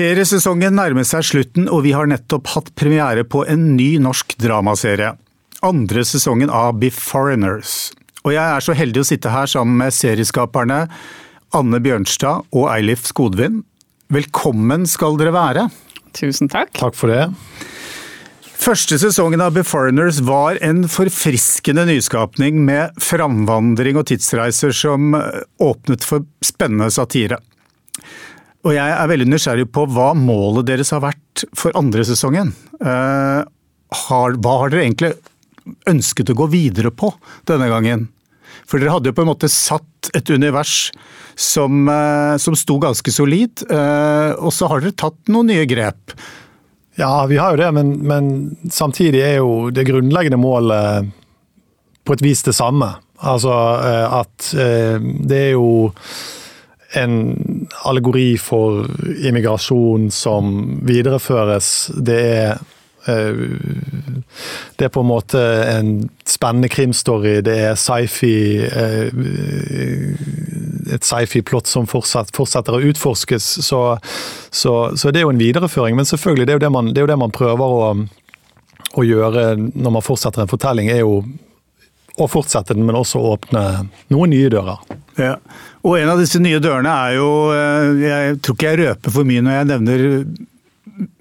Seriesesongen nærmer seg slutten, og vi har nettopp hatt premiere på en ny norsk dramaserie. Andre sesongen av Be Foreigners. Og jeg er så heldig å sitte her sammen med serieskaperne Anne Bjørnstad og Eilif Skodvin. Velkommen skal dere være. Tusen takk. Takk for det. Første sesongen av Be Foreigners var en forfriskende nyskapning med framvandring og tidsreiser som åpnet for spennende satire. Og jeg er veldig nysgjerrig på hva målet deres har vært for andre sesongen. Uh, har, hva har dere egentlig ønsket å gå videre på denne gangen? For dere hadde jo på en måte satt et univers som, uh, som sto ganske solid, uh, og så har dere tatt noen nye grep. Ja, vi har jo det, men, men, samtidig er jo det grunnleggende målet på et vis det samme. Altså at det er jo en allegori for immigrasjon som videreføres. Det er det er på en måte en spennende krimstory. Det er sci-fi Et sci-fi-plott som fortsetter å utforskes. Så, så, så, det er jo en videreføring. Men selvfølgelig, det er jo det man, det jo det man prøver å, å, gjøre når man fortsetter en fortelling. er jo å fortsette den, men også åpne noen nye dører. Ja. Og en av disse nye dørene er jo Jeg tror ikke jeg røper for mye når jeg nevner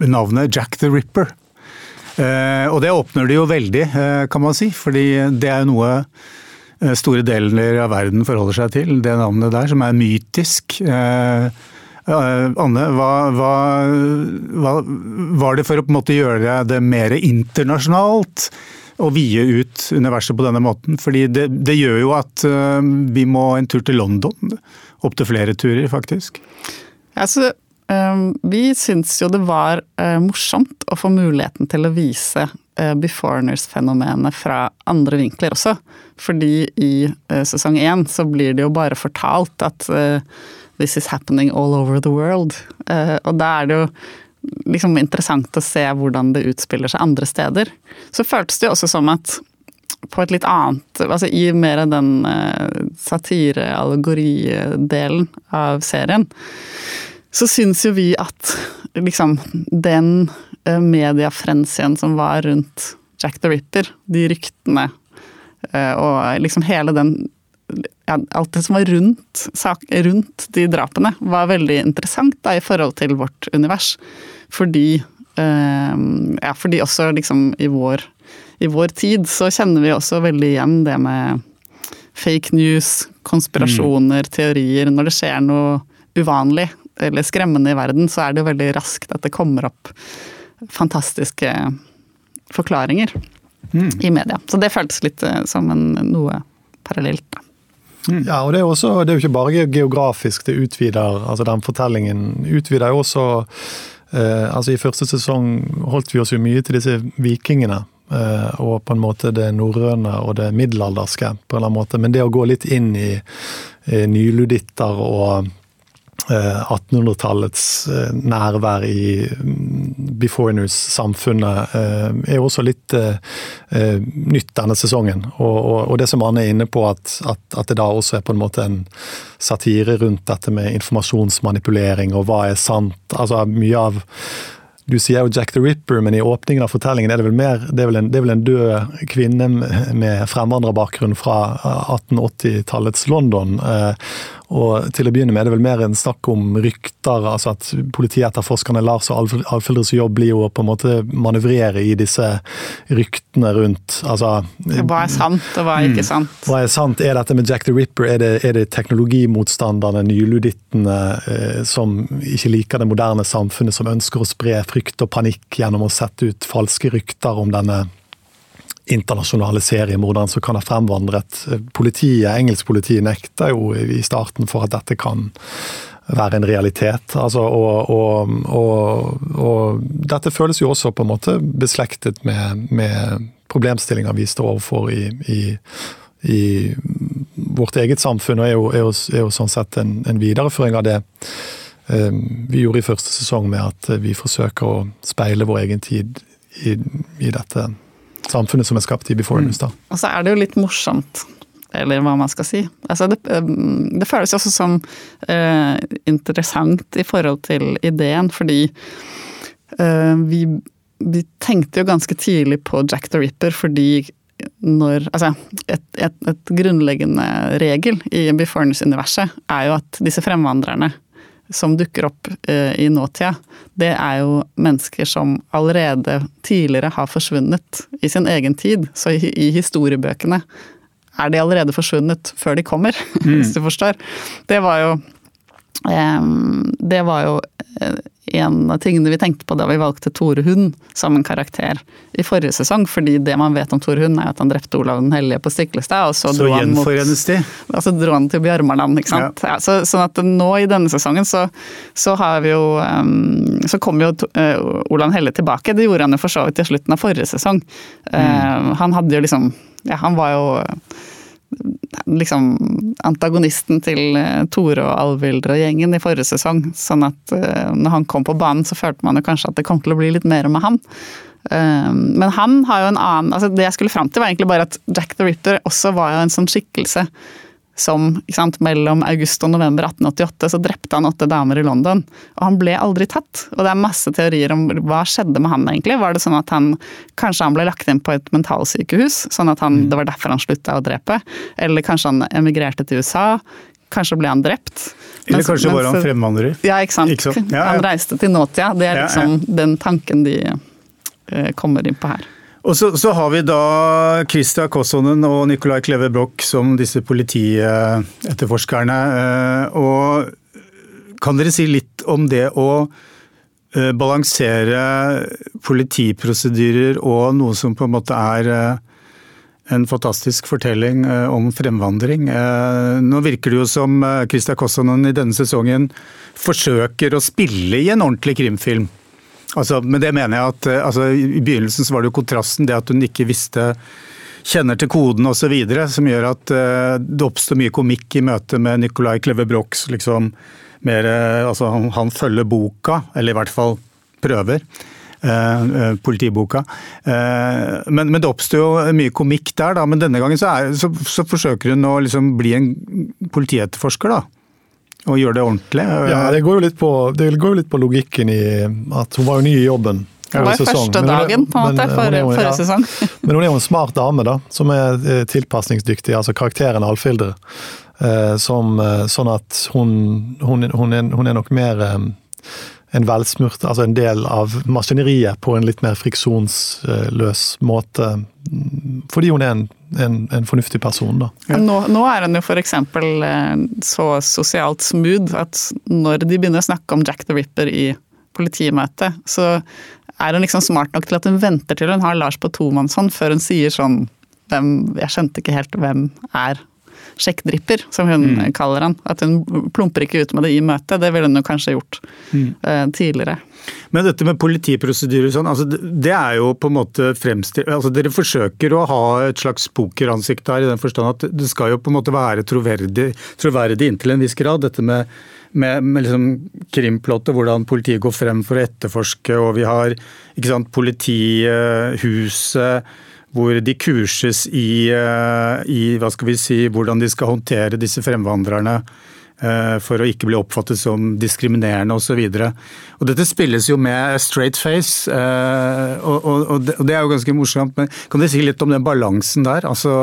navnet Jack the Ripper. Og det åpner det jo veldig, kan man si. Fordi det er jo noe store deler av verden forholder seg til. Det navnet der, som er mytisk. Anne, hva, hva, hva var det for å på en måte gjøre det mer internasjonalt? Å vie ut universet på denne måten. Fordi det, det gjør jo at vi må en tur til London. Opptil flere turer, faktisk. Altså, vi syns jo det var morsomt å få muligheten til å vise beforeigners-fenomenet fra andre vinkler også. Fordi i sesong én så blir det jo bare fortalt at this is happening all over the world. Og da er det jo liksom interessant å se hvordan det utspiller seg andre steder. Så føltes det jo også som at på et litt annet altså I mer av den satire-allegori-delen av serien, så syns jo vi at liksom den mediefrensien som var rundt Jack the Ripper, de ryktene og liksom hele den alt det som var rundt, sak, rundt, de drapene, var veldig interessant da, i forhold til vårt univers. Fordi, eh, ja, fordi også liksom i vår, i vår, tid så kjenner vi også veldig igjen det med fake news, konspirasjoner, mm. teorier. Når det skjer noe uvanlig eller skremmende i verden, så er det jo veldig raskt at det kommer opp fantastiske forklaringer mm. i media. Så det føltes litt som en, noe parallelt. da. Mm. Ja, og det er, også, det er jo ikke bare geografisk det utvider, altså den fortellingen utvider jo også eh, altså I første sesong holdt vi oss jo mye til disse vikingene. Eh, og på en måte det norrøne og det middelalderske, på en eller annen måte. Men det å gå litt inn i, i nyluditter og 1800-tallets nærvær i beforeigners-samfunnet er jo også litt nytt denne sesongen. Og, det som Anne er inne på, at, det da også er på en måte en satire rundt dette med informasjonsmanipulering og hva er sant. Altså mye av du sier jo Jack the Ripper, men i åpningen av fortellingen er det vel mer Det er vel en, er vel en død kvinne med fremvandrerbakgrunn fra 1880-tallets London. Og til å begynne med er det vel mer en snakk om rykter, altså at politietterforskerne Lars og Alfildres jobb blir jo å på en måte manøvrere i disse ryktene rundt altså, Hva er sant, og hva er ikke sant? Hva er sant? Er dette med Jack the Ripper, er det, er det teknologimotstanderne, nyludittene, eh, som ikke liker det moderne samfunnet, som ønsker å spre frykt og panikk gjennom å sette ut falske rykter om denne internasjonale seriemorderen som kan ha fremvandret. Politiet, Engelsk politi nekter jo i starten for at dette kan være en realitet. Altså, og, og, og, og, dette føles jo også på en måte beslektet med, med problemstillinger vi står overfor i, i, i, vårt eget samfunn, og er jo, er jo, er jo sånn sett en, en, videreføring av det eh, vi gjorde i første sesong med at vi forsøker å speile vår egen tid i, i dette samfunnet som er skapt i Before News. da. Og så er det jo litt morsomt eller hva man skal si. Altså det, det, føles også som eh, interessant i forhold til ideen, fordi eh, vi, vi, tenkte jo ganske tidlig på Jack the Ripper fordi når Altså, et, et, et grunnleggende regel i Beforness-universet er jo at disse fremvandrerne som dukker opp uh, i nåtida, det er jo mennesker som allerede tidligere har forsvunnet i sin egen tid. Så i, historiebøkene er de allerede forsvunnet før de kommer, mm. hvis du forstår. Det var jo Det var jo eh, en av tingene vi tenkte på da vi valgte Tore Hund som en karakter i forrige sesong. fordi det man vet om Tore Hund er at han drepte Olav den hellige på Stiklestad. Og så, så mot de? Altså dro han til Bjørmarland, ikke sant. Ja. Ja, så, sånn at nå i denne sesongen så, så har vi jo um, Så kom jo uh, Olav hellige tilbake. Det gjorde han jo for så vidt i slutten av forrige sesong. Uh, mm. Han hadde jo liksom Ja, han var jo liksom antagonisten til eh, Tore og Alvild og gjengen i forrige sesong. Sånn at uh, når han kom på banen, så følte man jo kanskje at det kom til å bli litt mer med han. Uh, men han har jo en annen altså Det jeg skulle fram til, var egentlig bare at Jack the Ripper også var jo en sånn skikkelse som sant, mellom august og november 1888 så drepte han åtte damer i London. Og han ble aldri tatt. Og det er masse teorier om hva skjedde med han egentlig. Var det sånn at han kanskje han ble lagt inn på et mentalsykehus, sånn at han, mm. det var derfor han slutta å drepe? Eller kanskje han emigrerte til USA? Kanskje ble han drept? Eller mens, kanskje var han fremvandrer? Ja, ikke sant. Ikke ja, ja. Han reiste til nåtida. Det er liksom ja, den tanken de uh, kommer inn på her. Og så, så, har vi da Christa Kossonen og Nicolai Kleve Broch som disse politietterforskerne. Eh, og kan dere si litt om det å eh, balansere politiprosedyrer og noe som på en måte er eh, en fantastisk fortelling om fremvandring. Nå virker det jo som Christa Kossonen i denne sesongen forsøker å spille i en ordentlig krimfilm. Altså, men det mener jeg at eh, altså, I begynnelsen så var det jo kontrasten, det at hun ikke visste kjenner til koden osv., som gjør at uh, det oppstår mye komikk i møte med Nicolai Kleve. Liksom, mer, uh, altså, han, følger boka, eller i hvert fall prøver. Eh, politiboka. Men, men, det oppstår jo mye komikk der, da. Men denne gangen så, er, så, så forsøker hun å liksom bli en politietterforsker, da og gjøre det ordentlig? Ja, det går, jo litt på, det går jo litt på logikken i at hun var jo ny i jobben. Det var jo første dagen på en måte, forrige, sesong. Men hun er jo en smart dame, da, som er eh, tilpasningsdyktig. Altså karakteren Alfhilde. Eh, som, eh, sånn at hun, hun, hun, er, hun er nok mer en velsmurt, altså en del av maskineriet på en litt mer friksjonsløs måte. Fordi hun er en, en, en fornuftig person, da. Ja. Nå, nå, er hun jo f.eks. Eh, så sosialt smooth at når de begynner å snakke om Jack the Ripper i politimøtet, så er hun liksom smart nok til at hun venter til hun har Lars på tomannshånd før hun sier sånn hvem, Jeg skjønte ikke helt hvem er sjekkdripper, som hun mm. kaller han. At hun plumper ikke ut med det i møtet. Det ville hun jo kanskje gjort mm. uh, tidligere. Men dette med politiprosedyrer sånn, altså det er jo på en måte fremstilt altså Dere forsøker å ha et slags pokeransikt der, i den forstand at det skal jo på en måte være troverdig, troverdig inntil en viss grad. Dette med, med, med liksom krimplottet, hvordan politiet går frem for å etterforske, og vi har ikke sant, politihuset hvor de kurses i, eh, i, hva skal vi si, hvordan de skal håndtere disse fremvandrerne eh, for å ikke bli oppfattet som diskriminerende osv. Dette spilles jo med straight face, eh, og, og, og, det, er jo ganske morsomt. Men kan du si litt om den balansen der? Altså,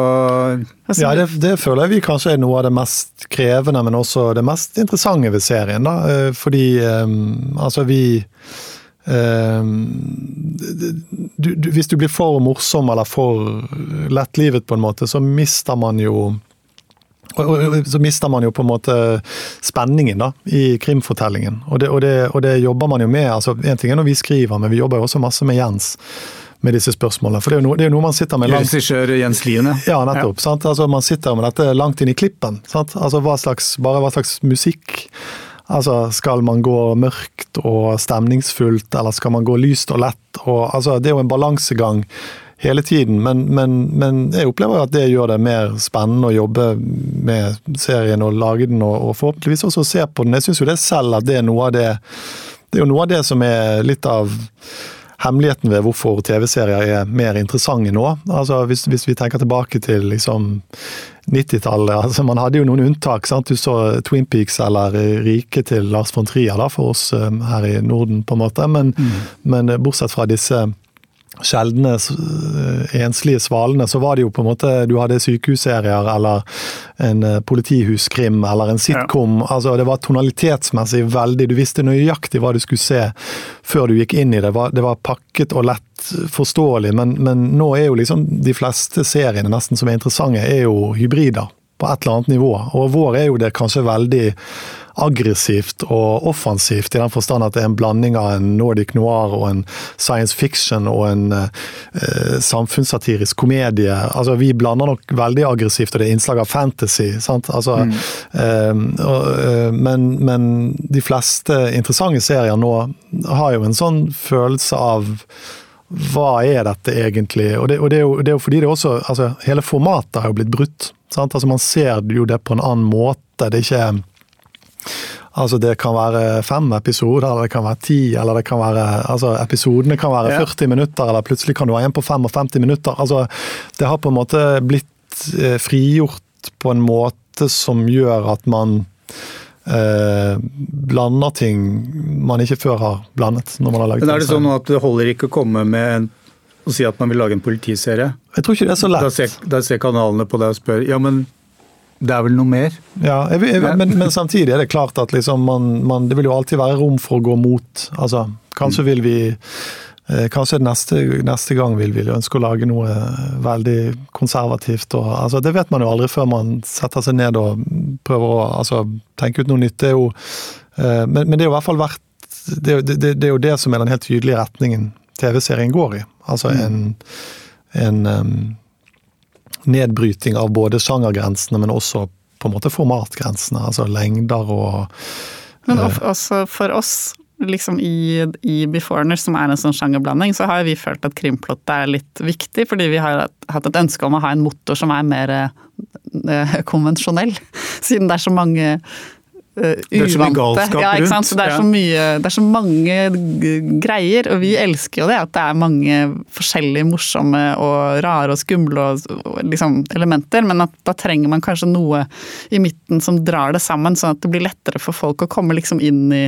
altså ja, det, det, føler jeg vi kanskje er noe av det mest krevende, men også det mest interessante ved serien. Da. Fordi altså vi du, du, hvis du blir for morsom eller for lett livet, på en måte, så mister man jo så mister man jo på en måte spenningen da, i krimfortellingen. Og det, og, det, og det, jobber man jo med. altså En ting er når vi skriver, men vi jobber jo også masse med Jens med disse spørsmålene. For det er jo noe, er noe man sitter med langt Regissør Jens Liene. Ja, nettopp. Ja. Altså, man sitter med dette langt inn i klippen. Sant? Altså, hva slags, bare hva slags musikk Altså, skal man gå mørkt og stemningsfullt, eller skal man gå lyst og lett? Og, altså, det er jo en balansegang hele tiden, men, men, men, jeg opplever at det gjør det mer spennende å jobbe med serien og lage den, og, og forhåpentligvis også se på den. Jeg syns jo det selv at det er noe av det Det er jo noe av det som er litt av hemmeligheten ved hvorfor TV-serier er mer interessante nå. Altså hvis, hvis, vi tenker tilbake til liksom 90-tallet. Altså, man hadde jo noen unntak. sant? Du så Twin Peaks eller Riket til Lars von Trier da, for oss um, her i Norden, på en måte. Men, mm. men bortsett fra disse sjeldne eh, enslige svalene, så var det jo på en måte Du hadde sykehusserier eller en eh, politihuskrim eller en sitcom. Ja. altså Det var tonalitetsmessig veldig Du visste nøyaktig hva du skulle se før du gikk inn i det. Det var, det var pakket og lett forståelig, men, men, nå er jo liksom de fleste seriene nesten som er interessante, er jo hybrider på et eller annet nivå. Og vår er jo det kanskje veldig aggressivt og offensivt, i den forstand at det er en blanding av en Nordic noir og en science fiction og en eh, samfunnssatirisk komedie. Altså, Vi blander nok veldig aggressivt, og det er innslag av fantasy. sant? Altså, mm. eh, og, eh, men, men, de fleste interessante serier nå har jo en sånn følelse av hva er dette egentlig? Og det, og det, er, jo, det er, jo, fordi det også altså, Hele formatet har jo blitt brutt. Sant? Altså, man ser jo det på en annen måte. Det er ikke Altså Det kan være fem episoder, eller det kan være ti, eller det kan være altså Episodene kan være 40 minutter, eller plutselig kan du ha en på 55 minutter. altså Det har på en måte blitt eh, frigjort på en måte som gjør at man eh, blander ting man ikke før har blandet. når man har laget Men Er det sånn at det holder ikke å komme med å si at man vil lage en politiserie? Jeg tror ikke det er så lett. Da ser, da ser kanalene på deg og spør ja, men det er vel noe mer? Ja, jeg, jeg, men, men, samtidig er det klart at liksom man, man, det vil jo alltid være rom for å gå mot. Altså, kanskje vil vi eh, Kanskje neste, neste, gang vil vi ønske å lage noe veldig konservativt. Og, altså, det vet man jo aldri før man setter seg ned og prøver å altså, tenke ut noe nytt. Det jo, eh, men, men, det er jo i hvert fall verdt det, det, det, er jo det som er den helt tydelige retningen TV-serien går i. Altså mm. en, en nedbryting av både sjangergrensene, men også på en måte formatgrensene. Altså lengder og Men eh, også for oss, liksom i, i Beforeigners, som er en sånn sjangerblanding, så har vi følt at krimplottet er litt viktig, fordi vi har hatt et ønske om å ha en motor som er mer eh, konvensjonell. Siden det er så mange uh, Det er så mye galskap ja, rundt. Så det, er ja. så mye, det er så mange greier, og vi elsker jo det. At det er mange forskjellige morsomme og rare og skumle og, og liksom, elementer. Men at da trenger man kanskje noe i midten som drar det sammen, sånn at det blir lettere for folk å komme liksom inn i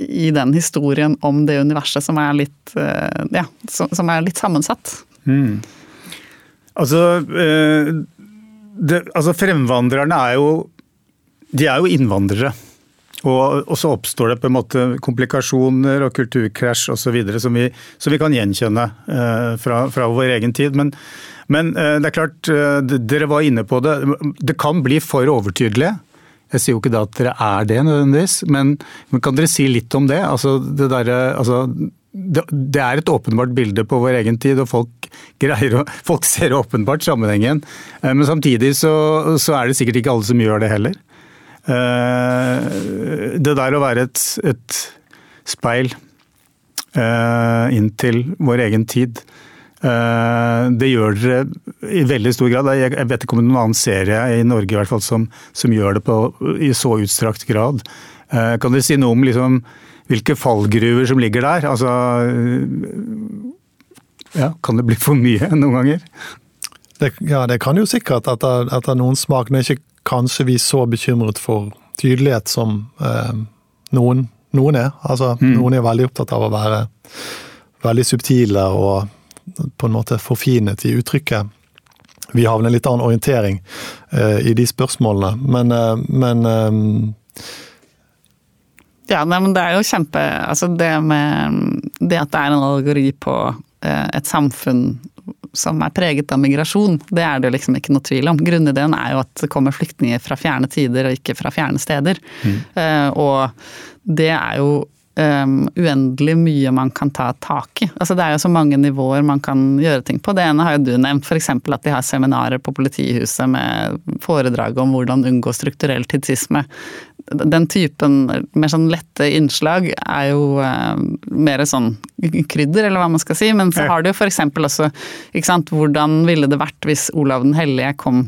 i den historien om det universet som er litt, uh, ja, som er litt sammensatt. Mm. Altså, uh, det, altså Fremvandrerne er jo de er jo innvandrere. Og, og, så oppstår det på en måte komplikasjoner og kulturkrasj osv. Som, vi, som vi kan gjenkjenne eh, fra, fra, vår egen tid. Men, men eh, det er klart, eh, dere var inne på det. Det kan bli for overtydelige. Jeg sier jo ikke da at dere er det nødvendigvis, men, men kan dere si litt om det? Altså, det, der, altså, det, det, er et åpenbart bilde på vår egen tid, og folk, greier folk ser åpenbart sammenhengen. Eh, men samtidig så, så er det sikkert ikke alle som gjør det heller. Eh, det der å være et, et speil eh, inn til vår egen tid, eh, det gjør dere i veldig stor grad. Jeg vet ikke om det er noen annen serie i Norge i hvert fall som, som gjør det på, i så utstrakt grad. Kan dere si noe om liksom, hvilke fallgruver som ligger der? Altså, ja, kan det bli for mye noen ganger? Det, ja, det kan jo sikkert etter, etter noen smak. Nå er ikke kanskje vi så bekymret for tydelighet som eh, noen, noen, er. Altså, mm. Noen er veldig opptatt av å være veldig subtile og på en måte forfinet i uttrykket. Vi har en litt annen orientering eh, i de spørsmålene, men, eh, men eh, ja, nei, men det er jo kjempe Altså det med Det at det er en allegori på eh, et samfunn som er preget av migrasjon. Det er det jo liksom ikke noe tvil om. Grunnideen er jo at det kommer flyktninger fra fjerne tider og ikke fra fjerne steder. Mm. Uh, og det er jo um, uendelig mye man kan ta tak i. Altså det er jo så mange nivåer man kan gjøre ting på. Det ene har jo du nevnt, f.eks. at de har seminarer på politihuset med foredrag om hvordan unngå strukturell tidsisme den typen mer sånn lette innslag er jo uh, mer sånn krydder, eller hva man skal si. Men så har du jo f.eks. også ikke sant, hvordan ville det vært hvis Olav den hellige kom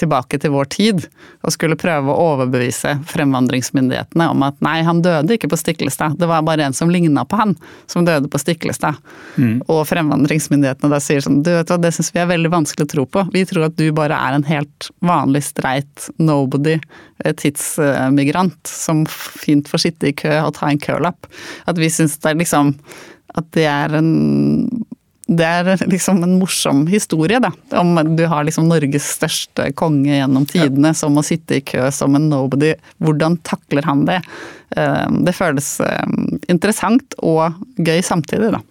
tilbake til vår tid og skulle prøve å overbevise fremvandringsmyndighetene om at nei, han døde ikke på Stiklestad, det var bare en som ligna på han som døde på Stiklestad. Mm. Og fremvandringsmyndighetene da sier sånn du vet hva, det syns vi er veldig vanskelig å tro på. Vi tror at du bare er en helt vanlig streit nobody, eh, tidsmigrant, som fint får sitte i kø og ta en kølapp. At vi syns det er liksom at det er en det er liksom en morsom historie, da. Om du har liksom Norges største konge gjennom tidene som må sitte i kø som en nobody. Hvordan takler han det? Eh, det føles eh, interessant og gøy samtidig, da.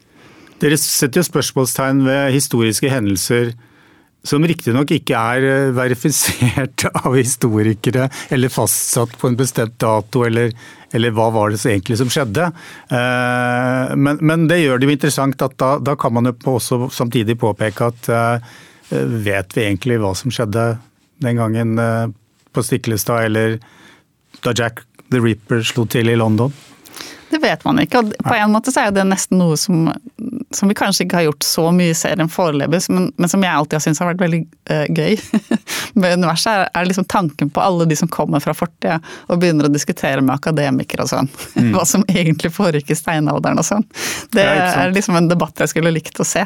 Dere setter jo spørsmålstegn ved historiske hendelser som riktignok ikke er eh, verifisert av historikere eller fastsatt på en bestemt dato, eller, eller hva var det egentlig som skjedde. Eh, men, men, det gjør det jo interessant at da, da kan man jo også samtidig påpeke at eh, vet vi egentlig hva som skjedde den gangen på Stiklestad, eller da Jack the Ripper slo til i London? Det vet man ikke. og På en måte så er det nesten noe som, som vi kanskje ikke har gjort så mye i serien foreløpig, men, men, som jeg alltid har syntes har vært veldig uh, gøy med universet, er, er, liksom tanken på alle de som kommer fra fortida og begynner å diskutere med akademikere og sånn. Mm. Hva som egentlig foregikk i steinalderen og sånn. Det er liksom en debatt jeg skulle likt å se.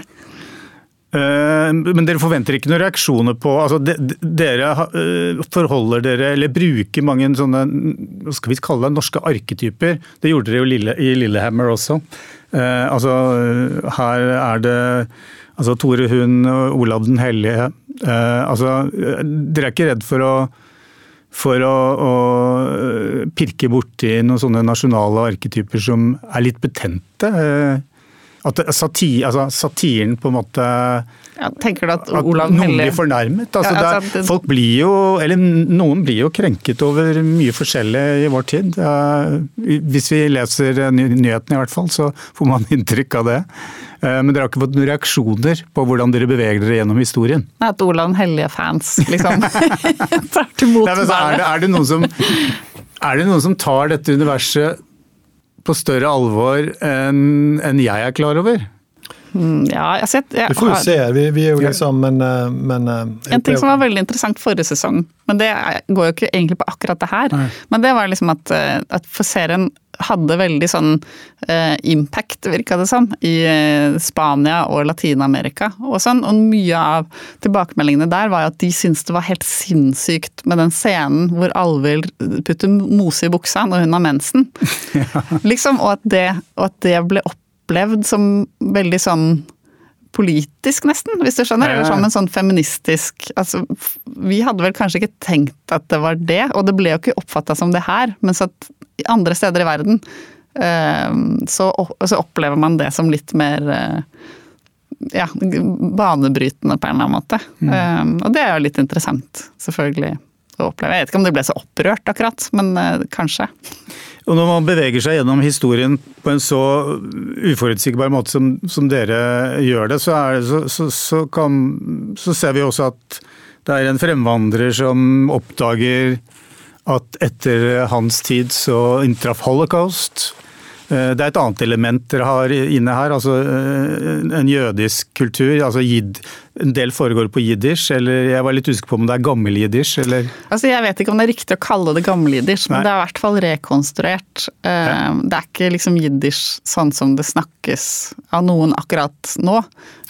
Eh, men dere forventer ikke noen reaksjoner på altså Dere eh, forholder dere, eller bruker mange sånne hva skal vi kalle det, norske arketyper. Det gjorde dere jo i Lillehammer også. Eh, altså Her er det altså Tore Hund, Olav den hellige. altså Dere er ikke redd for å for å, å pirke borti noen sånne nasjonale arketyper som er litt betente? At satir, altså, satiren på en måte ja, tenker du at, Olav at noen blir fornærmet? Altså, ja, altså, det, folk blir jo, eller Noen blir jo krenket over mye forskjellig i vår tid. Hvis vi leser nyhetene i hvert fall, så får man inntrykk av det. Eh, men dere har ikke fått noen reaksjoner på hvordan dere beveger dere gjennom historien? Nei, At Olav hellige-fans liksom tar til mot er, det, er, det som, er det noen som tar dette universet på større alvor enn en jeg er klar over. Mm, ja, jeg har sett jeg, Vi får jo se. Vi, vi er jo liksom men, eh, men eh, En ting som var veldig interessant forrige sesong, men det går jo ikke egentlig på akkurat det her. Nei. Men det var liksom at, eh, at for serien hadde veldig sånn eh, impact, virka det som, i eh, Spania og Latin-Amerika og sånn. Og mye av tilbakemeldingene der var jo at de syntes det var helt sinnssykt med den scenen hvor Alvhild putter mose i buksa når hun har mensen. ja. Liksom, og at, det, og at det ble opplevd som veldig sånn politisk, nesten, hvis du skjønner. Eller som en sånn feministisk altså, Vi hadde vel kanskje ikke tenkt at det var det, og det ble jo ikke oppfatta som det her. Mens at andre steder i verden ehm, så, så opplever man det som litt mer eh, ja, banebrytende på en eller annen måte. Mm. Ehm, og det er jo litt interessant, selvfølgelig, å oppleve. Jeg vet ikke om det ble så opprørt akkurat, men kanskje. Og når man beveger seg gjennom historien på en så uforutsigbar måte som, som dere gjør det, så, det så, så, så, kan, så ser vi også at det er en fremvandrer som oppdager at etter hans tid så inntraff holocaust. Eh, det er et annet element dere har inne her, altså eh, en jødisk kultur. altså jid, En del foregår på jiddisch, eller jeg var litt usikker på om det er gammel-jiddisch, eller? Altså Jeg vet ikke om det er riktig å kalle det gammel-jiddisch, men det er i hvert fall rekonstruert. Eh, ja. Det er ikke liksom jiddisch sånn som det snakkes av noen akkurat nå.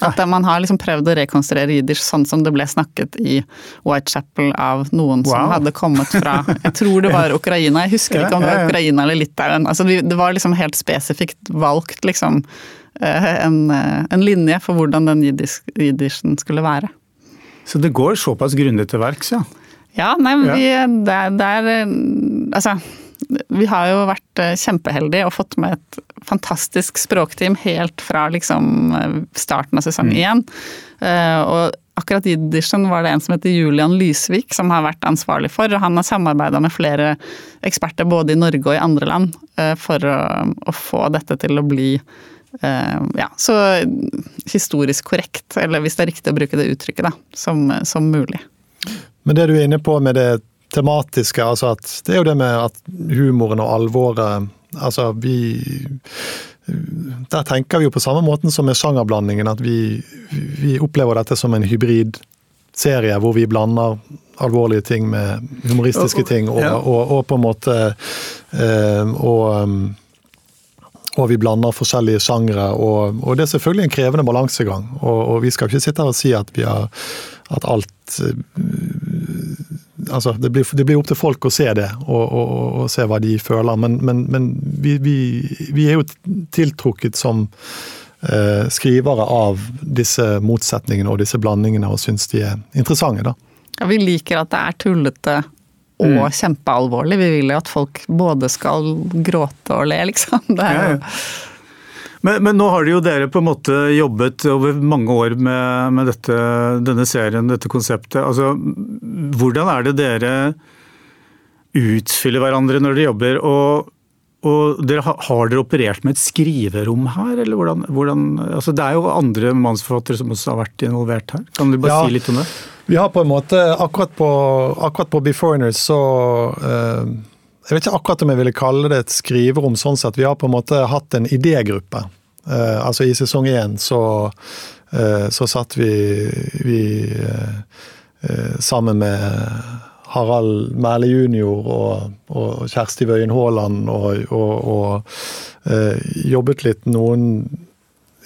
At man har liksom prøvd å rekonstruere jiddisch sånn som det ble snakket i Whitechapel av noen wow. som hadde kommet fra Jeg tror det var Ukraina, jeg husker ikke om det var Ukraina eller Litauen. Altså det var liksom helt spesifikt valgt liksom en, eh, en linje for hvordan den jiddischen skulle være. Så det går såpass grundig til verks, ja? Ja, nei, vi, det, det er eh, Altså vi har jo vært kjempeheldige og fått med et fantastisk språkteam helt fra liksom starten av sesong én. Mm. Og akkurat jiddischen var det en som heter Julian Lysvik som har vært ansvarlig for. og Han har samarbeida med flere eksperter både i Norge og i andre land eh, for å, å få dette til å bli eh, ja, så historisk korrekt, eller hvis det er riktig å bruke det uttrykket, da, som, som mulig. Men det du er inne på med det tematiske, altså at det er jo det med at humoren og alvoret Altså, vi der tenker vi jo på samme måten som med sjangerblandingen, at vi, vi opplever dette som en hybrid serie hvor vi blander alvorlige ting med humoristiske ting, og, og, og på en måte eh, og, um, og vi blander forskjellige sjangre. Og, og, det er selvfølgelig en krevende balansegang. Og, og, vi skal ikke sitte her og si at, har, at alt uh, altså det blir, det blir, opp til folk å se det, og, og se hva de føler. Men, men, men vi, vi, vi, er jo tiltrukket som eh, skrivere av disse motsetningene og disse blandingene, og syns de er interessante. da. Ja, vi liker at det er tullete og mm. kjempealvorlig. Vi vil jo at folk både skal gråte og le, liksom. Det er jo... Men, men, nå har de jo dere på en måte jobbet over mange år med, med dette, denne serien, dette konseptet. Altså, hvordan er det dere utfyller hverandre når dere jobber? Og, og dere, har dere operert med et skriverom her, eller hvordan, hvordan altså Det er jo andre mannsforfattere som også har vært involvert her. Kan du bare ja. si litt om det? Vi har på en måte, akkurat på, akkurat på Beforeigners så eh, Jeg vet ikke akkurat om jeg ville kalle det et skriverom sånn sett. Vi har på en måte hatt en idégruppe. Eh, altså i sesong én så, eh, så satt vi, vi eh, eh, sammen med Harald Mæhle jr. Og, og, Kjersti Wøien Haaland og, og, og eh, jobbet litt noen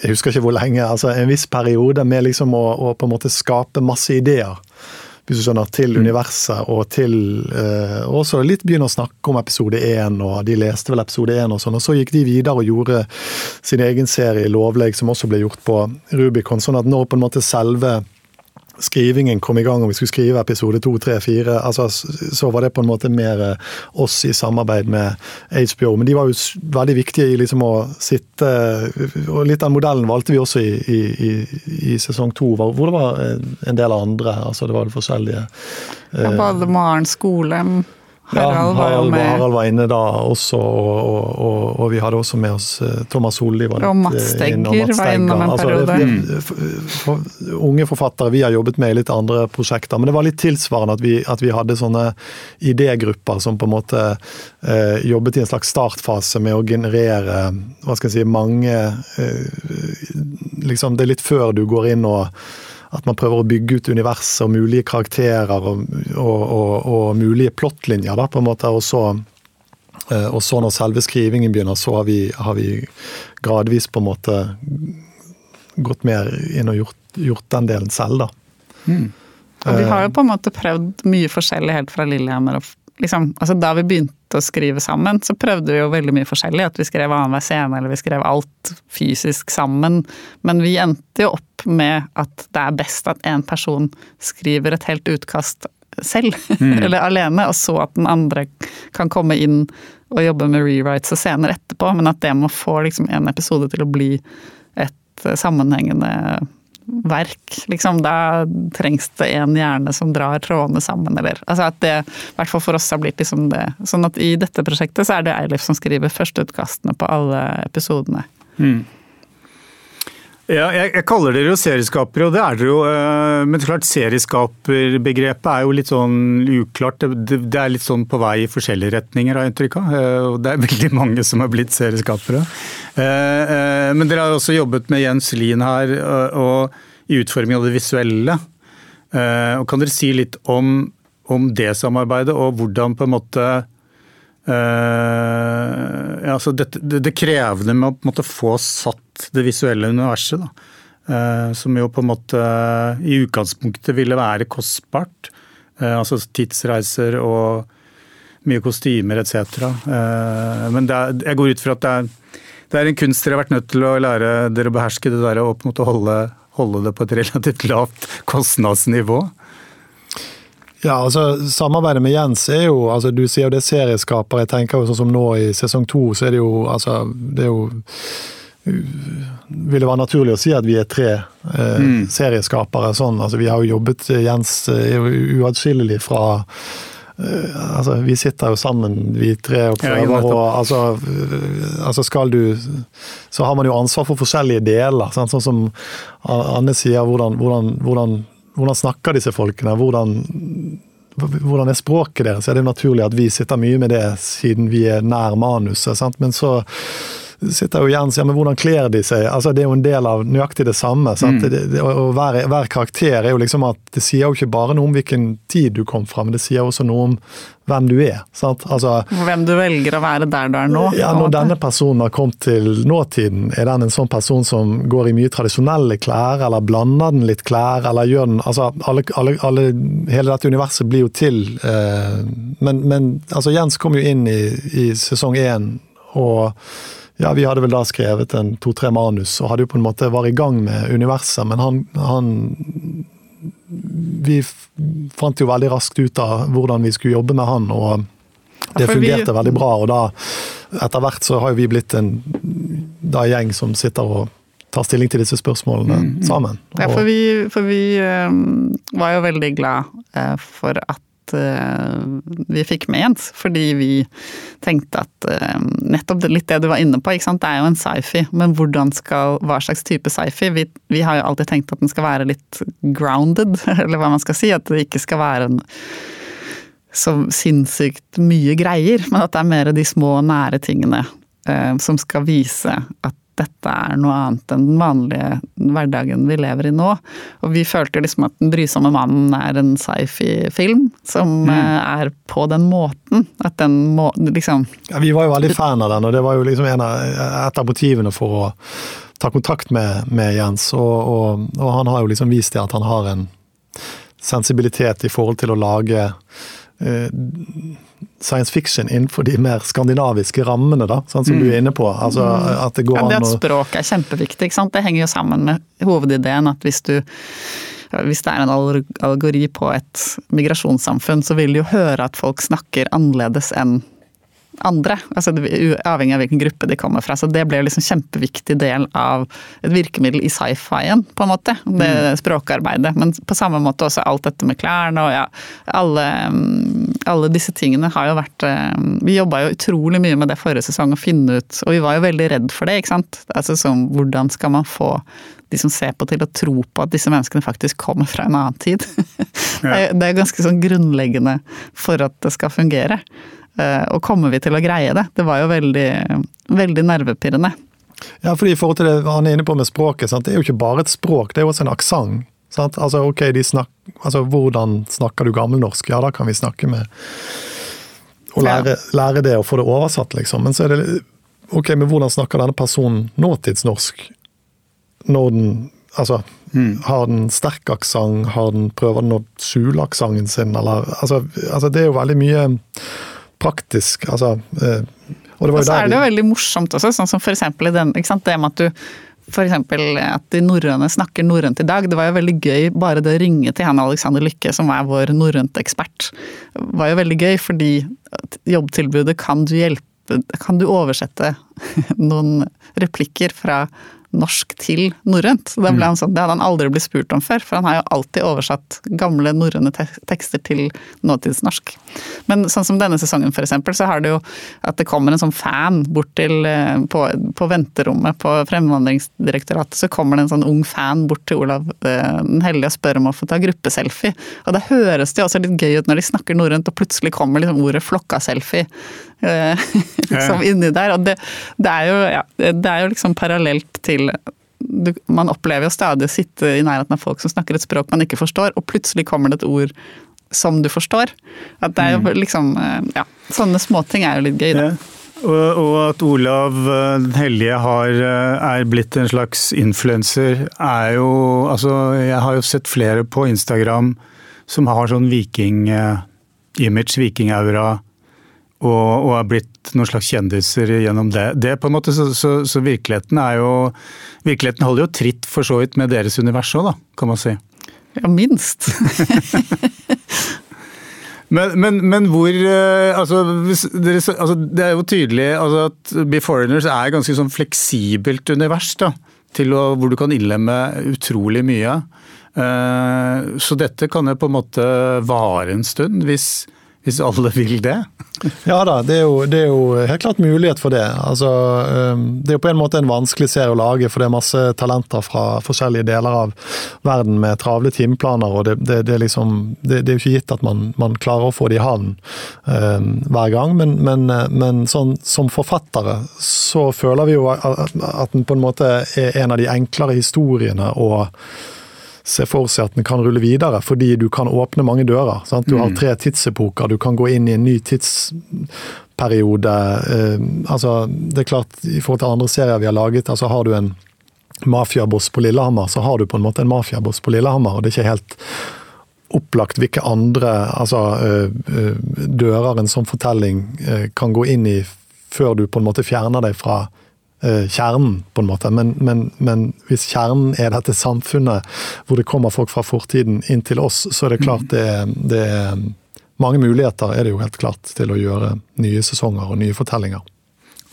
jeg husker ikke hvor lenge, altså en viss periode med liksom å, å på en måte skape masse ideer. Hvis du skjønner, Til mm. universet og til eh, også litt begynne å snakke om episode én, og de leste vel episode én og sånn. Og så gikk de videre og gjorde sin egen serie Lovleg, som også ble gjort på Rubicon. Sånn at nå på en måte selve skrivingen kom i gang og vi skulle skrive episode to, tre, fire, altså, så var det på en måte mer eh, oss i samarbeid med HBO. Men de var jo veldig viktige i liksom å sitte Og litt av modellen valgte vi også i, i, i, i sesong to, hvor det var en del andre. altså Det var det forskjellige. Ja, Bademaren Skolem Harald, ja, Harald, var Harald, var inne da også, og, og, og, vi hadde også med oss eh, Thomas Solli. og Mats eh, Stegger var innom en altså, periode. Det, for, for, unge forfattere vi har jobbet med i litt andre prosjekter. Men det var litt tilsvarende at vi, at vi hadde sånne idégrupper som på en måte eh, jobbet i en slags startfase med å generere hva skal jeg si, mange eh, liksom Det er litt før du går inn og at man prøver å bygge ut universet og mulige karakterer og, og, og, og mulige plottlinjer. da, på en måte, og så, eh, og så når selve skrivingen begynner, så har vi, har vi, gradvis på en måte gått mer inn og gjort, gjort den delen selv, da. Mm. Og vi har jo på en måte prøvd mye forskjellig helt fra Lillehammer og liksom, altså Da vi begynte å skrive sammen, så prøvde vi jo veldig mye forskjellig. At vi skrev annenhver scene, eller vi skrev alt fysisk sammen. Men vi endte jo opp med at det er best at en person skriver et helt utkast selv, mm. eller alene, og så at den andre kan komme inn og jobbe med rewrites og scener etterpå. Men at det må få liksom en episode til å bli et sammenhengende verk, liksom, da trengs det en hjerne som drar trådene sammen, eller altså at det, i hvert fall for oss, har blitt liksom det. Sånn at i dette prosjektet så er det Eilif som skriver førsteutkastene på alle episodene. Mm. Ja, jeg, jeg, kaller dere jo serieskapere, og det er dere jo. Eh, men klart serieskaperbegrepet er jo litt sånn uklart. Det, det, er litt sånn på vei i forskjellige retninger, har jeg inntrykk av. Eh, og det er veldig mange som har blitt serieskapere. Eh, men dere har også jobbet med Jens Lien her, og i utforming av det visuelle. Og kan dere si litt om, om det samarbeidet, og hvordan på en måte Uh, altså det, det, det, krevende med å måte få satt det visuelle universet. Uh, som jo på en måte i utgangspunktet ville være kostbart. Altså tidsreiser og mye kostymer etc. men er, jeg går ut fra at det er, det er, en kunst dere har vært nødt til å lære dere å beherske det der opp mot å holde, holde det på et relativt lavt kostnadsnivå. Ja, altså Samarbeidet med Jens er jo altså Du sier jo det er serieskaper. Jeg tenker jo sånn som nå i sesong to, så er det jo altså Det er jo vil det være naturlig å si at vi er tre eh, mm. serieskapere. sånn, altså Vi har jo jobbet Jens uatskillelig fra altså Vi sitter jo sammen, vi tre, og prøver ja, og, altså, altså, skal du Så har man jo ansvar for forskjellige deler. Sånn, sånn som Anne sier, hvordan, hvordan, hvordan hvordan snakker disse folkene? Hvordan, hvordan er språket deres? Er det naturlig at vi sitter mye med det siden vi er nær manuset. Sant? Men så sitter jo Jens ja, men hvordan kler de seg? Altså, det er jo en del av nøyaktig det samme. Mm. Det, det, og hver, hver, karakter er jo liksom at det sier jo ikke bare noe om hvilken tid du kom fra, men det sier også noe om hvem du er. Altså, hvem du velger å være der du er nå. Ja, Når denne personen har kommet til nåtiden, er den en sånn person som går i mye tradisjonelle klær, eller blander den litt klær, eller gjør den altså, alle, alle, alle, Hele dette universet blir jo til eh, Men, men altså, Jens kom jo inn i, i sesong én, og ja, vi hadde vel da skrevet en to-tre manus og hadde jo på en måte var i gang med universet, men han, han Vi fant jo veldig raskt ut av hvordan vi skulle jobbe med han, og det fungerte veldig bra. Og da, etter hvert så har jo vi blitt en da gjeng som sitter og tar stilling til disse spørsmålene mm, mm. sammen. Ja, for vi, for vi um, var jo veldig glad uh, for at Eh, vi fikk med Jens, fordi vi tenkte at eh, nettopp litt det du var inne på, det er jo en sci-fi, men hvordan skal, hva slags type sci-fi? Vi, vi, har jo alltid tenkt at den skal være litt grounded, eller hva man skal si. At det ikke skal være en så sinnssykt mye greier, men at det er mer de små, nære tingene eh, som skal vise at dette er noe annet enn den vanlige hverdagen vi lever i nå. Og vi følte liksom at Den brysomme mannen er en sci-fi-film som mm. Eh, er på den måten. At den må liksom ja, Vi var jo veldig fan av den, og det var jo liksom av, et av motivene for å ta kontakt med, med Jens. Og, og, og, han har jo liksom vist det at han har en sensibilitet i forhold til å lage eh, science fiction innenfor de mer skandinaviske rammene, da, sånn som mm. du er inne på. Altså, mm. at det går ja, det at språk er kjempeviktig. ikke sant? Det henger jo sammen med hovedideen at hvis du hvis det er en algori på et migrasjonssamfunn, så vil du jo høre at folk snakker annerledes enn andre. altså Avhengig av hvilken gruppe de kommer fra. Så det ble liksom kjempeviktig del av et virkemiddel i sci-fien, på en måte. Det mm. språkarbeidet. Men på samme måte også alt dette med klærne og ja, alle, mm, alle disse tingene har jo vært eh, Vi jobba jo utrolig mye med det forrige sesong å finne ut, og vi var jo veldig redd for det, ikke sant. Altså sånn, hvordan skal man få de som ser på til å tro på at disse menneskene faktisk kommer fra en annen tid. Ja. Det er ganske sånn grunnleggende for at det skal fungere. Eh, og kommer vi til å greie det? Det var jo veldig, veldig nervepirrende. Ja, fordi i forhold til det han er inne på med språket, sant? det er jo ikke bare et språk, det er jo også en aksent. Altså, ok, snak, altså, hvordan snakker du gammelnorsk? Ja, da kan vi snakke med Og lære, ja. lære, det og få det oversatt, liksom. Men så er det Ok, men hvordan snakker denne personen nåtidsnorsk? Når den Altså, mm. har den sterk aksent? Har den Prøver den å skjule aksenten sin, eller altså, altså, det er jo veldig mye praktisk. Altså, eh, og, og så er det jo veldig morsomt også, sånn som for i den, ikke sant, det med at du F.eks. at de norrøne snakker norrønt i dag. Det var jo veldig gøy bare det å ringe til han Alexander Lykke, som er vår norrøntekspert, var jo veldig gøy, fordi jobbtilbudet kan du hjelpe Kan du oversette noen replikker fra norsk til norrønt. Det, ble mm. han sånn, Det hadde han aldri blitt spurt om før, for han har jo alltid oversatt gamle norrøne tekster til nåtidsnorsk. Men sånn som denne sesongen f.eks., så har det jo at det kommer en sånn fan bort til eh, på, på venterommet på Fremvandringsdirektoratet, så kommer det en sånn ung fan bort til Olav eh, den hellige og spør om å få ta gruppeselfie. Og da høres det jo også litt gøy ut når de snakker norrønt, og plutselig kommer liksom ordet 'flokka-selfie' liksom inni der. Og det, det, er jo, ja, det er jo liksom parallelt til du, man opplever jo stadig å sitte i nærheten av folk som snakker et språk man ikke forstår, og plutselig kommer det et ord som du forstår. At det er jo mm. liksom eh, Ja, sånne småting er jo litt gøy, da. Ja. Og, og, at Olav den eh, hellige har, er blitt en slags influenser, er jo Altså, jeg har jo sett flere på Instagram som har sånn viking-image, vikingaura, og, og er blitt noen slags kjendiser gjennom det. det på en måte, så, så, så, virkeligheten er jo Virkeligheten holder jo tritt for så vidt med deres univers òg, kan man si. Ja, minst. men, men, men, hvor eh, altså, dere, altså, Det er jo tydelig altså, at Be Foreigners er et ganske sånn fleksibelt univers. da, til å, Hvor du kan innlemme utrolig mye. Uh, så dette kan jo på en måte vare en stund, hvis, hvis alle vil det? Ja da, det er, jo, det er, jo, helt klart mulighet for det. Altså, det er jo på en måte en vanskelig serie å lage, for det er masse talenter fra forskjellige deler av verden med travle timeplaner. og Det, det, det er, liksom, det, er jo ikke gitt at man, man, klarer å få det i havn uh, hver gang. Men, men, men sånn, som forfattere så føler vi jo at den på en måte er en av de enklere historiene. og se for seg at den kan rulle videre, fordi du kan åpne mange dører. Sant? Du har mm. tre tidsepoker, du kan gå inn i en ny tidsperiode. Eh, altså, det er klart, I forhold til andre serier vi har laget, altså har du en mafiaboss på Lillehammer, så har du på en måte en mafiaboss på Lillehammer, og det er ikke helt opplagt hvilke andre altså, eh, eh, dører en sånn fortelling eh, kan gå inn i før du på en måte fjerner deg fra kjernen, på en måte. Men, men, men, hvis kjernen er dette samfunnet hvor det kommer folk fra fortiden inn til oss, så er det klart det, det er mange muligheter er det jo helt klart til å gjøre nye sesonger og nye fortellinger.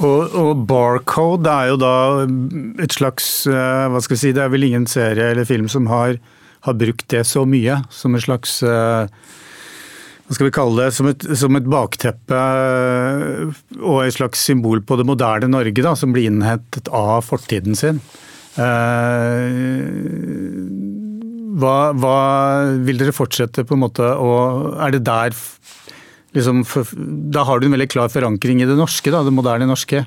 Og, og, Barcode er jo da et slags eh, hva skal vi si, Det er vel ingen serie eller film som har, har brukt det så mye som et slags uh, skal vi kalle det, som et, som et, bakteppe øh, og et slags symbol på det moderne Norge, da, som blir innhentet av fortiden sin. Uh, hva, hva, vil dere fortsette på en måte å Er det der liksom, Da har du en veldig klar forankring i det norske, da, det moderne norske.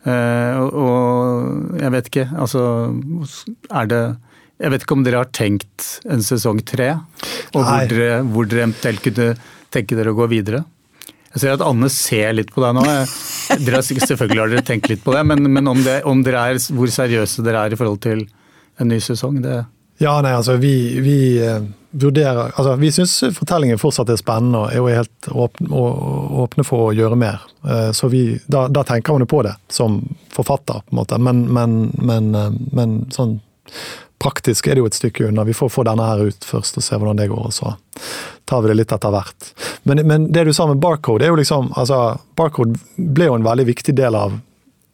Og, og jeg vet ikke, altså Er det jeg vet ikke om dere har tenkt en sesong tre, og hvor dere, hvor dere eventuelt kunne tenke dere å gå videre? Jeg ser at Anne ser litt på deg nå. Dere selvfølgelig har dere tenkt litt på det, men, men om, det, om, dere er, hvor seriøse dere er i forhold til en ny sesong, det Ja, nei, altså vi, vi uh, vurderer Altså vi syns fortellingen fortsatt er spennende og er jo helt åpne, åpne for å gjøre mer. Uh, så vi, da, da, tenker man jo på det som forfatter, på en måte. Men, men, men, uh, men sånn praktisk er det jo et stykke unna. Vi får få denne her ut først og se hvordan det går, og så tar vi det litt etter hvert. Men, men det du sa med Barcode, er jo liksom altså, Barcode ble jo en veldig viktig del av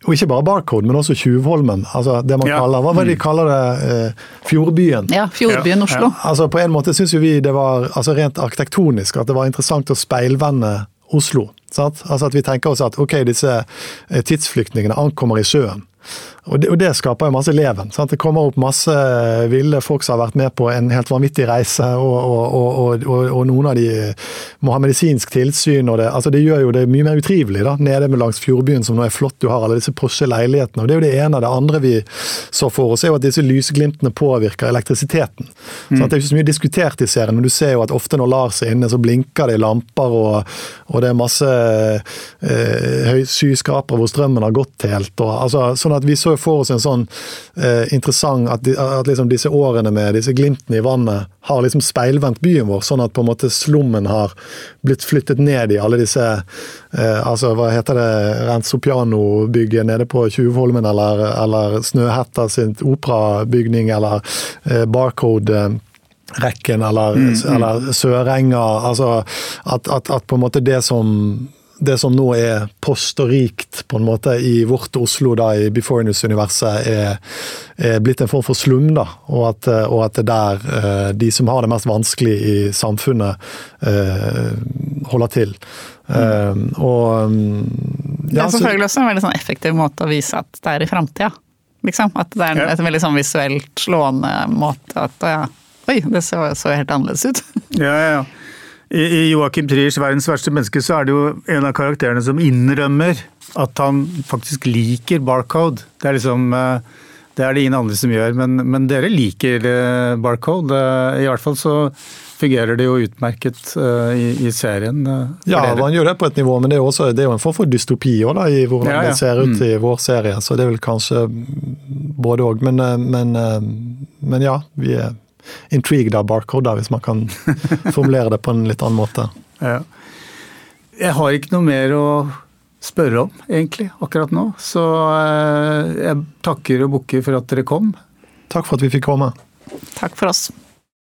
og ikke bare Barcode, men også Tjuvholmen. altså det man ja. kaller, Hva var det de kaller det? Eh, fjordbyen. Ja, Fjordbyen ja. Oslo. Ja. altså På en måte syns jo vi det var altså rent arkitektonisk at det var interessant å speilvende Oslo. Sant? Altså At vi tenker oss at ok, disse eh, tidsflyktningene ankommer i sjøen. Og det, og det, skaper jo masse leven. Sant? Det kommer opp masse ville folk som har vært med på en helt vanvittig reise, og, og, og, noen av de må ha medisinsk tilsyn. og Det, altså det gjør jo det mye mer utrivelig da, nede med langs Fjordbyen, som nå er flott. Du har alle disse Porsche-leilighetene. og Det er jo det ene. Det andre vi så for oss, er jo at disse lysglimtene påvirker elektrisiteten. Mm. det er ikke så mye diskutert i serien, men du ser jo at ofte når Lars er inne, så blinker det i lamper, og, det er masse eh, skyskrapere hvor strømmen har gått helt. og altså, sånn at vi så for oss en sånn eh, interessant At, at liksom disse årene med disse glimtene i vannet har liksom speilvendt byen vår, sånn at på en måte slummen har blitt flyttet ned i alle disse eh, altså Hva heter det, Rensopiano-bygget nede på Tjuvholmen, eller, eller Snøhetta sin operabygning, eller eh, Barcode. Rekken eller, mm, mm. eller Sørenga. Altså at, at, at, på en måte det som det som nå er post og rikt på en måte i vårt Oslo, da, i Before News-universet, er, er, blitt en form for slum. da, Og at, og at det der eh, de som har det mest vanskelig i samfunnet, eh, holder til. Mm. Uh, og mm, ja, Det er selvfølgelig også en veldig sånn effektiv måte å vise at det er i framtida. Liksom. At det er en, ja. et veldig sånn visuelt slående måte at ja, Oi, det så, så helt annerledes ut. ja, ja, ja. I, i Joachim Triers 'Verdens verste menneske' så er det jo en av karakterene som innrømmer at han faktisk liker Barcode. Det er liksom eh, det er det ingen andre som gjør, men, men dere liker eh, Barcode. Eh, I hvert fall så fungerer det jo utmerket i, i serien. Ja, dere. man gjør det på et nivå, men det er også, det er jo en form for dystopi også, da, i hvordan ja, ja. det ser ut mm. i vår serie. Så det er vel kanskje både òg. Men, men, men ja, vi er intrigued av barcode, hvis man kan formulere det på en litt annen måte. Ja. Jeg har ikke noe mer å spørre om, egentlig, akkurat nå. Så eh, jeg takker og bukker for at dere kom. Takk for at vi fikk komme. Takk for oss.